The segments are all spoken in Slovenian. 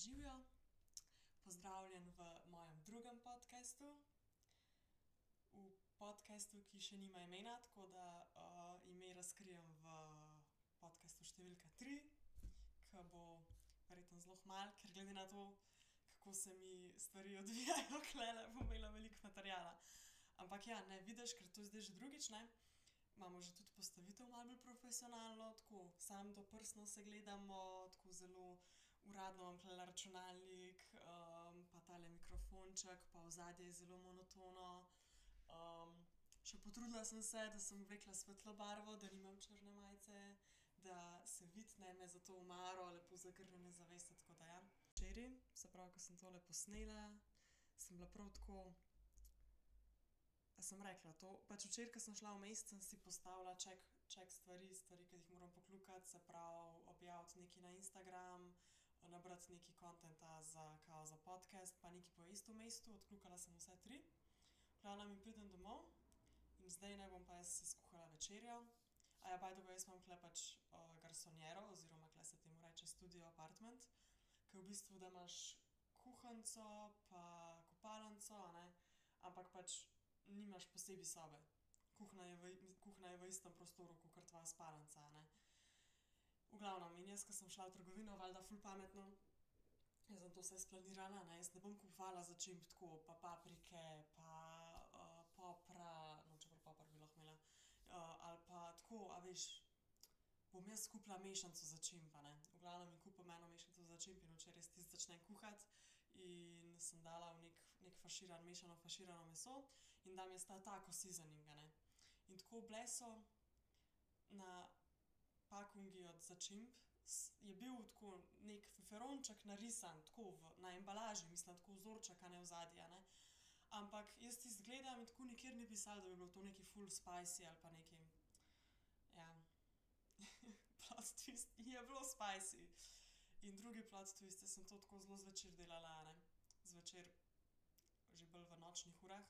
živijo, pozdravljen v mojem drugem podkastu. V podkastu, ki še nima imena, tako da uh, ime razkrijem v podkastu številka tri, ki bo verjetno zelo mal, ker glede na to, kako se mi stvari odvijajo, klele bom imela veliko materiala. Ampak ja, ne vidiš, ker to zdaj že drugič, ne. Imamo že tudi postavitev malo bolj profesionalno, tako samo do prsno se gledamo, tako zelo uradno imam tulele računalnik, pa tale mikrofonček pa ozadje je zelo monotono. še potrudila sem se, da sem oblekla svetlo barvo, da nimam črne majice, da se vidi, ne, me za to omaro lepo zagrnjene zavese, tako da ja. Včeraj, se pravi, ko sem tole posnela, sem bila prav tako, a sem rekla to, pač včeraj, ke sem šla vmes, sem si postavila check, check stvari, stvari, ke jih moram pokljukati, se pravi, objaviti nekaj na Instagram, nabrati nekaj kontenta za za podcast pa nekaj pojesti vmes tu, odkljukala sem vse tri. Glavnem, in pridem domov in zdaj naj bom pa jaz si skuhala večerjo. by the way, jaz imam tule pač garsonjero oziroma tule se temu reče studio apartment, ke v bistvu, da imaš kuhinjico pa kopalnico, a ampak pač nimaš posebej sobe. Kuhinja je v kuhinja je v istem prostoru kakor tvoja spalnica, a ne. V glavnem, in jaz, ke sem šla v trgovino, valjda ful pametno, jaz sem to vse splanirala, ne, jaz ne bom kupovala začimb tako pa paprike pa popra, no, čeprav poper bi lahko imela, ali pa tako, a veš, bom jaz kupila mešanico začimb, a ne. V glavnem, in kupim eno mešanico začimb in včeraj jaz tisto začnem kuhati in sem dala v neki, neki faširan, mešano faširano meso in dam jaz ta taco seasoning, a ne. In tako bile so na pakungi od začimb je bil tako neki feferonček narisan, tako v, na embalaži, mislim, tako vzorček, a ne, a ne. Ampak jaz tisto gledam in tako nikjer ni pisalo, da bi bilo to nekaj ful spicy ali pa nekaj, ja. Plot twist, je bilo spicy. In drugi plot twist, jaz sem to tako zelo zvečer delala, ne. Zvečer, že bolj v nočnih urah.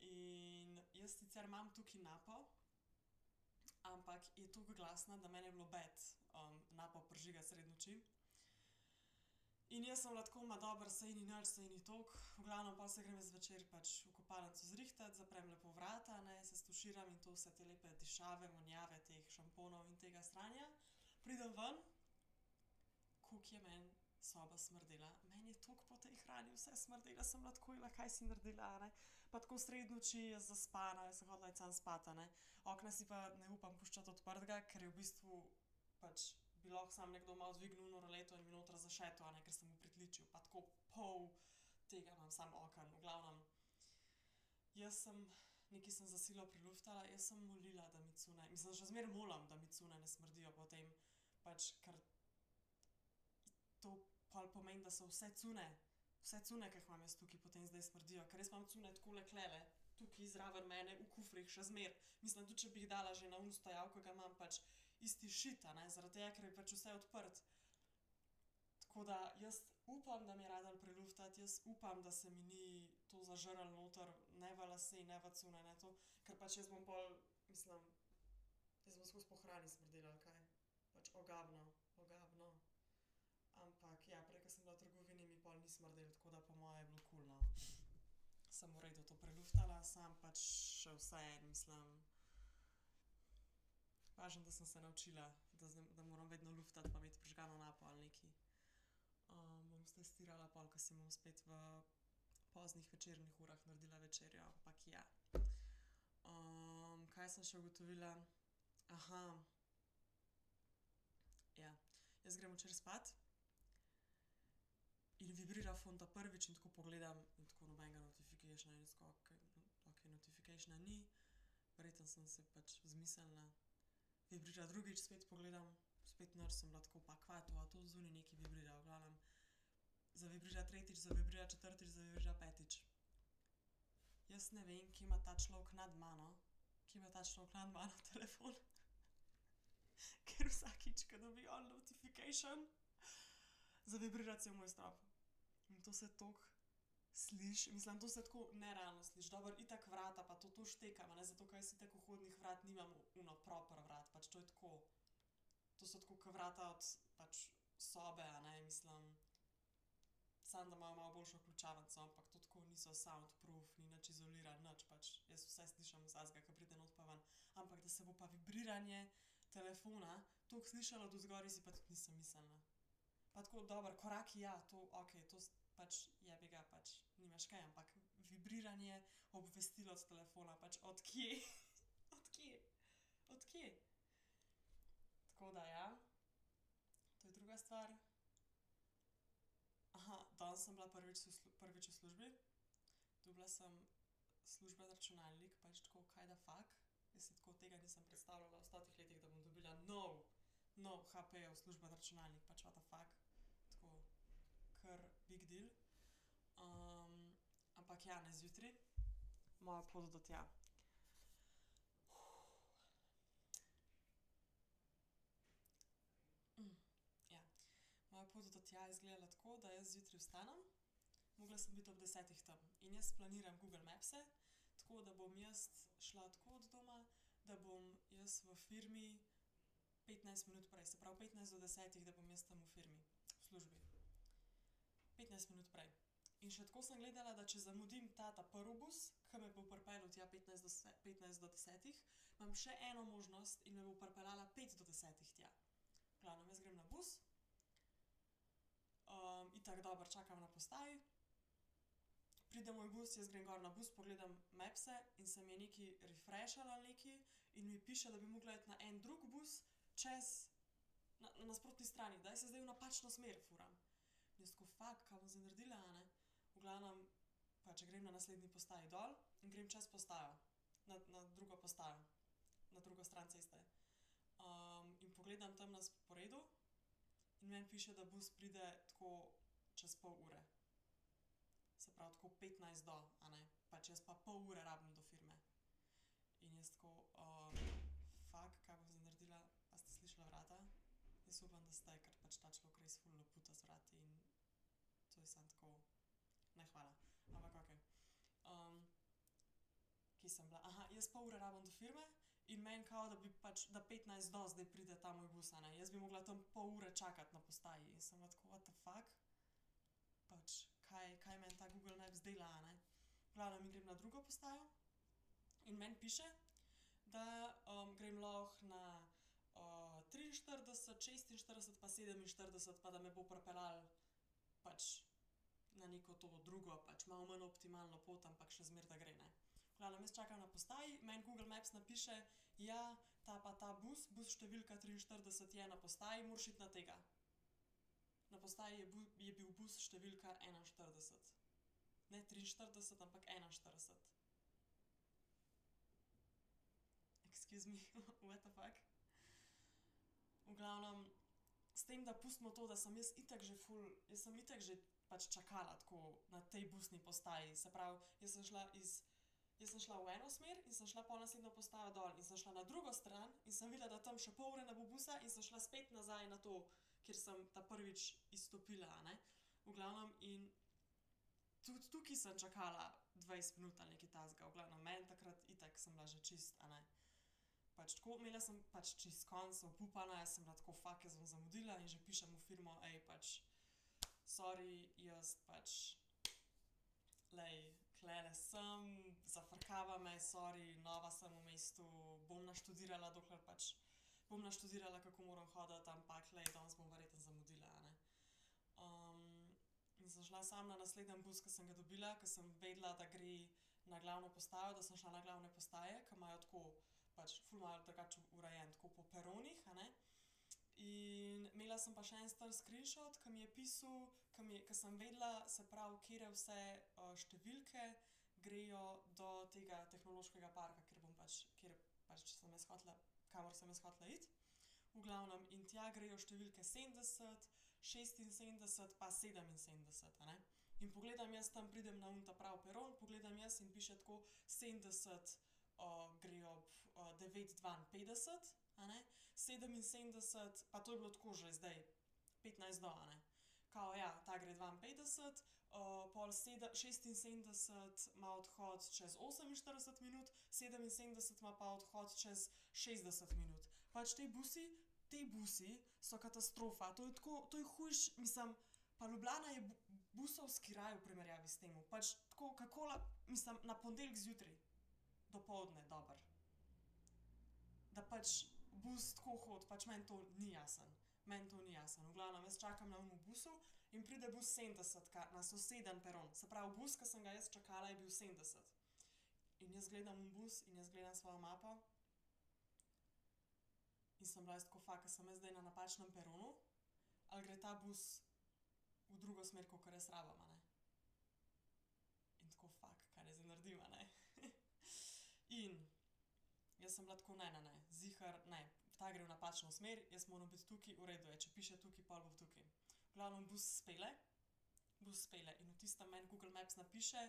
In jaz sicer imam tukaj napo, ampak je toliko glasna, da meni je bilo bed, napo prižigati sredi noči. In jaz sem bila tako: "Ma dobro, saj ni nič, saj ni toliko." V glavnem, pol se grem jaz zvečer pač v kopalnico zrihtat, zaprem lepo vrata, ne, se stuširam in to vse te lepe dišave, vonjave teh šamponov in tega sranja. Pridem ven, koliko je meni soba smrdela. Meni je toliko po tej hrani vse smrdelo, jaz sem bila tako: kaj si naredila, ne?" Pa tako sredi noči, jaz zaspana, jaz sem hotela iti samo spat, a ne. Okna si pa ne upam puščati odprtega, ker je v bistvu pač bi lahko samo nekdo malo dvignil ono roleto in mi noter zaštel, a ne, ker sem v pritličju pa tako pol tega imam samo oken, v glavnem. Jaz sem, nekaj sem za silo priluftala, jaz sem molila, da mi cunje, mislim, še zmeraj molim, da mi cunje ne smrdijo po tem, pač ker to pol pomeni, da so vse cunje, vse cunje, ke jih imam jaz tukaj, potem zdaj smrdijo, ker jaz imam cunje takole tulele, tukaj zraven mene v kufrih še zmeraj. Mislim, tudi če bi jih dala že na oni stojal, ke ga imam, pač isti shit, a ne, zaradi tega, ker je pač vse odprto. Tako da jaz upam, da mi je rado priluftati, jaz upam, da se mi ni to zažrlo noter, ne v lase ne v cunje ne to, ker pač jaz bom pol, mislim, jaz bom skozi po hrani smrdela, ali kaj. Pač ogabno. Ampak ja, prej, ke sem bila v smrdelo, tako da po moje je bilo kul, no. Sem v redu to preluftala, samo pač še vseeno, mislim, važno, da sem se naučila, da da moram vedno luftati pa imeti prižgano napo ali nekaj. bom stestirala pol, ke si bom spet v poznih večernih urah naredila večerjo, ampak ja. kaj sem še ugotovila? Ja, jaz grem večer spat in vibrira fon ta prvič in tako pogledam in tako nobenega notificationa in tako: "Okej, okej notificationa ni." Verjetno sem si pač izmislila. Vibrira drugič, spet pogledam, spet nič, sem bila tako: "Pa kva to, a to odzunaj nekaj vibrira?" V glavnem, zavibrira tretjič, zavibrira četrtič, zavibrira petič. Jaz ne vem, kje ima ta človek nad mano, kje ima ta človek nad mano telefon, ker vsakič, ke dobi on notification, zavibrira cel moj strop. In to se toliko sliši, mislim, to se tako nerealno sliši, dobro, itak vrata pa to, to štekam, a ne, zato ke jaz itak vhodnih vrat nimam ono proper vrat, pač to je tako, to so tako vrata od pač sobe, ne, mislim, samo da imajo malo boljšo ključavnico, ampak to tako niso soundproof, ni nič izolirano, nič pač. Jaz vse slišim vsakega, ki pride not pa ven. Ampak da se bo pa vibriranje telefona toliko slišalo od odzgoraj, si pa tudi nisem mislila. Pa tako, dobro, koraki ja, to okej, to pač jebiga pač nimaš kaj, ampak vibriranje obvestil od telefona pač od kje? Od kje? Od kje? Tako da, ja. To je druga stvar. danes sem bila prvič prvič v službi. Dobila sem službeni računalnik, pač tako kaj da fak. Jaz si tako tega nisem predstavljala v stotih letih, da bom dobila nov, nov HP-jev službeni računalnik, pač what the fuck. Big deal. ampak ja, ne, zjutraj moja pot do tja. Ja, moja pot do tja je izgledala tako, da jaz zjutraj vstanem, mogla sem biti ob desetih tam. In jaz splaniram Google Mapse, tako da bom jaz šla tako od doma, da bom jaz v firmi petnajst minut prej, se pravi petnajst do desetih, da bom jaz tam v firmi, v službi. Petnajst minut prej. In še tako sem gledala, da če zamudim ta ta prvi bus, ke me bo pripeljal tja petnajst do petnajst do desetih, imam še eno možnost in me bo pripeljala pet do desetih tja. V glavnem, jaz grem na bus, itak dobro čakam na postaji. Pride moj bus, jaz grem gor na bus, pogledam Mapse in se mi je nekaj refrešalo ali nekaj in mi piše, da bi mogla iti na en drug bus čez na nasprotni strani, da se zdaj v napačno smer furam. Jaz tako, fak, kaj bom zdaj naredila, a ne. V glavnem pač grem na naslednji postaji dol in grem čez postajo. Na, na drugo postajo. Na drugo stran ceste. in pogledam tam na sporedu in meni piše, da bus pride tako čez pol ure. Se pravi tako petnajst do, a ne. Pač jaz pa pol ure rabim do firme. In jaz tako, fak, kaj bom zdaj naredila, a ste slišala vrata? Jaz upam, da ste, ker pač ta človek res ful laputa z vrati in to je samo tako, ne, hvala. Ampak okej. kje sem bila? jaz pol ure rabim do firme in meni kao, da bi pač, da petnajst do zdaj pride ta moj bus, ne. Jaz bi mogla tam pol ure čakati na postaji in sem tako, what the fuck. Pač kaj, kaj meni ta Google Maps dela, a ne. V glavnem grem na drugo postajo in meni piše, da, grem 45, 46, pa 47, pa da me bo propeljal pač na neko to drugo, pač malo manj optimalno pot, ampak še zmeraj da gre. Ne. Glavno, jaz čakam na postaji, meni Google Maps napiše, ja, ta pa ta bus, bus številka 43 je na postaji, moraš iti na tega. Na postaji je, bu, je bil bus številka 41. Ne 43, ampak 41. Excuse me, what the fuck? Glavnem, s tem, da pustimo to, da sem jaz itak že ful, jaz sem itak že pač čakala tako na tej busni postaji, se pravi, jaz sem šla iz, jaz sem šla v eno smer in sem šla pol naslednjo postajo dol in sem šla na drugo stran in sem videla, da tam še pol ure ne bo busa in sem šla spet nazaj na to, kjer sem ta prvič izstopila, ne. V glavnem, in tudi tukaj sem čakala dvajset minut ali nekaj takega, v glavnem, meni takrat itak sem bila že čisto, a ne. Pač tako, imela sem pač čisto konec, obupana, jaz sem bila tako, fak, jaz bom zamudila in že pišem v firmo, pač sorry, jaz pač, glej, tulele sem, zafrkava me, sorry, nova sem v mestu, bom naštudirala, dokler pač bom naštudirala, kako moram hoditi, ampak glej, danes bom verjetno zamudila, ne. in sem šla samo na naslednji bus, ke sem ga dobila, ke sem vedela, da gre na glavno postajo, da sem šla na glavne postaje, ke imajo tako pač ful imajo drugače urejeno, tako po peronih. In imela sem pa še en star screenshot, ke mi je pisal, ke sem vedela, se pravi, katere vse, številke grejo do tega tehnološkega parka, kjer bom pač, kjer pač sem jaz hotela, kamor sem jaz hotela iti. V glavnem, in tja grejo številke sedemdeset, šestinsedemdeset pa sedeminsedemdeset, a ne. In pogledam jaz tam, pridem na oni ta pravi peron, pogledam jaz in piše tako: sedemdeset, gre ob, a ne, sedeminsedemdeset, pa to je bilo tako že zdaj petnajst do, a ne. Kao, ja, ta gre dvainpetdeset, pol šestinsedemdeset ima odhod čez oseminštirideset minut, sedeminsedemdeset ima pa odhod čez šestdeset minut. Pač ti busi, ti busi so katastrofa, to je tako, to je hujše, mislim, pa Ljubljana je busovski raj v primerjavi s tem. Pač tako, kako la, mislim, na ponedeljek zjutraj, dopoldne, dobro. Da pač bus tako hodi, pač meni to ni jasno. Meni to ni jasno. V glavnem, jaz čakam na onem busu in pride bus sedemdesetka na sosednji peron. Se pravi, bus, ki sem ga jaz čakala, je bil sedemdeset. In jaz gledam bus in jaz gledam svojo mapo in sem bila jaz tako: "Fak, a sem jaz zdaj na napačnem peronu ali gre ta bus v drugo smer, rabim, a ne?" In tako: "Fak, kaj naj zdaj naredim, a ne?" In jaz sem bila tako: "Ne, ne, ne, ziher ne, ta gre v napačno smer, jaz moram biti tukaj, v redu je, če piše tukaj, pol bom tukaj." V glavnem bus spelje, bus spelje in v tistem meni Google Maps napiše,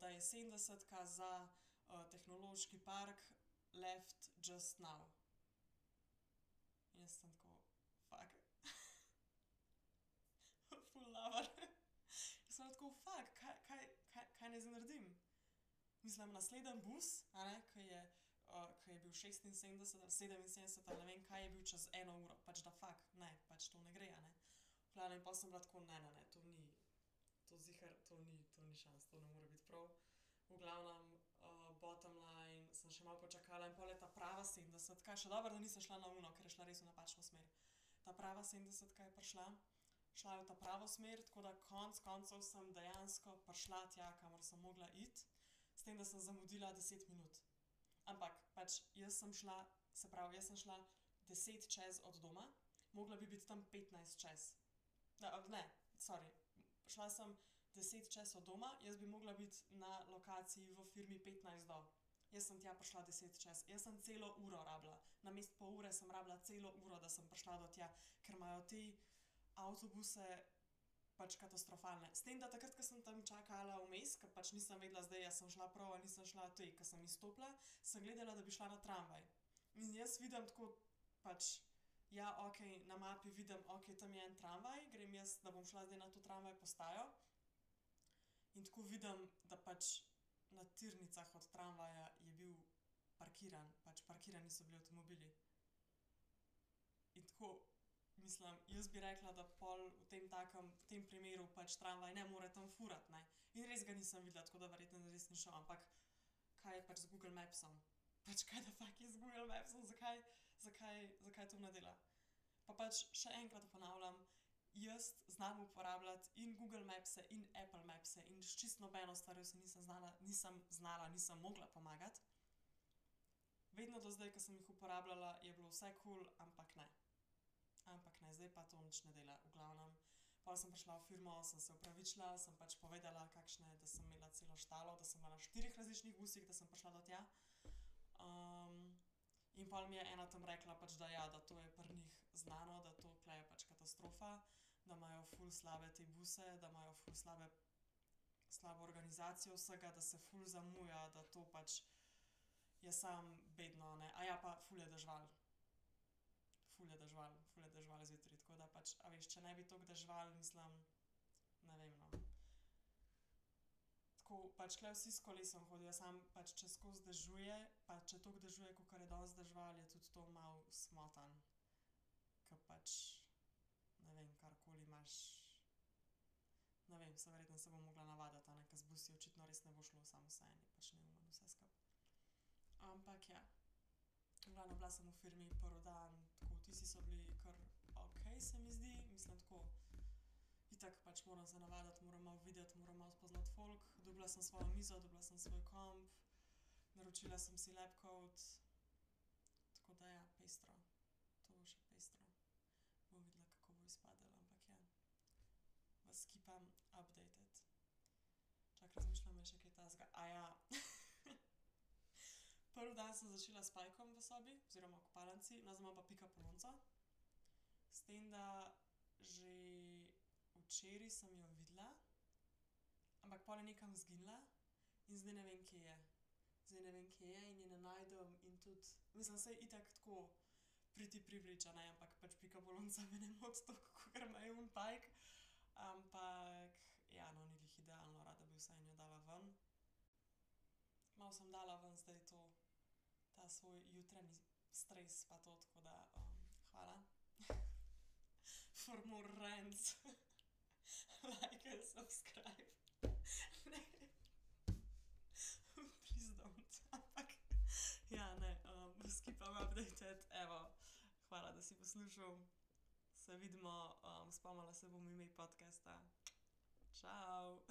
da je sedemdesetka za, tehnološki park left just now. In jaz sem tako: "Fak." Ful laver. Jaz sem tako: "Fak, kaj, kaj, kaj, kaj naj zdaj naredim?" Mislim, naslednji bus, a ne, ke je, ke je bil šestinsedemdeset ali sedeminsedemdeset ali ne vem kaj, je bil čez eno uro. Pač da fak, ne, pač to ne gre, ne. V glavnem, pol sem bila tako: "Ne, ne, ne, to ni, to ziher, to ni, to ni šans, to ne more biti prav." V glavnem, bottom line, sem še malo počakala in pol je ta prava sedemdesetka, še dobro, da nisem šla na ono, ker je šla res v napačno smer. Ta prava sedemdesetka je prišla, šla je v ta pravo smer, tako da konec koncev sem dejansko prišla tja, kamor sem mogla iti, s tem, da sem zamudila deset minut. Ampak pač jaz sem šla, se pravi, jaz sem šla deset čez od doma, mogla bi biti tam petnajst čez. ne, sorry, šla sem deset čez od doma, jaz bi mogla biti na lokaciji v firmi petnajst do. Jaz sem tja prišla deset čez. Jaz sem celo uro rabila. Namesto pol ure sem rabila celo uro, da sem prišla do tja, ker imajo te avtobuse pač katastrofalne. S tem, da takrat, ko sem tam čakala vmes, ke pač nisem vedela zdaj, a sem šla prav ali nisem šla, tej, ke sem izstopila, sem gledala, da bi šla na tramvaj. In jaz vidim tako pač, ja, okej, na mapi vidim, okej, tam je en tramvaj, grem jaz, da bom šla zdaj na to tramvaj postajo, in tako vidim, da pač na tirnicah od tramvaja je bil parkiran, pač parkirani so bili avtomobili. Mislim, jaz bi rekla, da pol v tem takem, v tem primeru pač tramvaj ne more tam furati, ne. In res ga nisem videla, tako da verjetno res ni šel, ampak kaj je pač z Google Mapsom? Pač kaj the fuck je z Google Mapsom, zakaj, zakaj, zakaj to ne dela? Pa pač še enkrat ponavljam, jaz znam uporabljati in Google Mapse in Apple Mapse in s čisto nobeno stvarjo si nisem znala, nisem znala, nisem mogla pomagati. Vedno do zdaj, ke sem jih uporabljala, je bilo vse kul, ampak ne. Ampak ne, zdaj pa to nič ne dela. V glavnem, pol sem prišla v firmo, sem se opravičila, sem pač povedala, kakšne, da sem imela celo štalo, da sem bila na štirih različnih busih, da sem prišla do tja. in pol mi je ena tam rekla pač, da ja, da to je pri njih znano, da to je pač katastrofa, da imajo ful slabe te buse, da imajo ful slabe, slabo organizacijo vsega, da se ful zamuja, da to pač je samo bedno, a ne. pa ful je deževalo. Ful je deževalo, ful je deževalo zjutraj, tako da pač, a veš, če ne bi toliko deževalo, mislim, ne vem, no. Tako, pač tule vsi s kolesom hodijo, samo pač če skozi dežuje pa če toliko dežuje, kakor je danes deževalo, je tudi to malo smotan. Ke pač, ne vem, karkoli imaš, ne vem, saj verjetno se bom mogla navaditi, ne, ke z busi očitno res ne bo šlo samo vseeno je pač neumno vse skupaj. Ampak ja. Glavnem, bila sem v firmi prvi dan, tako vtisi so bili kar okej, se mi zdi, mislim tako, itak pač moram se navaditi, moram malo videti, moram malo spoznati folk, dobila sem svojo mizo, dobila sem svoj komp, naročila sem si laptop, tako da ja, pestro. To bo še pestro. Bomo videla, kako bo izpadlo, ampak ja. Vas keepam updated. Čakaj, razmišljam, je še kaj takega, Prvi dan sem začela s pajkom v sobi oziroma kopalnici, no, zdaj imam pa pikapolonico. S tem, da že včeraj sem jo videla, ampak pol je nekam izginila in zdaj ne vem, kje je. Zdaj ne vem, kje je in je ne najdem in tudi, mislim, saj itak tako pretty privileged, a ne, ampak pač pikapolonica me ne moti kakor me je oni pajk. Ampak ja, no, ni glih idealno, rada bi vseeno jo dala ven. Malo sem dala ven zdaj to, ta svoj jutranji stres pa to, tako da, hvala. For more rants, like klikali subscribe. Please don't, ampak ja, ne, skipam updated, evo. Hvala, da si poslušal. Se vidimo, spomnila se bom ime podcasta. Čao.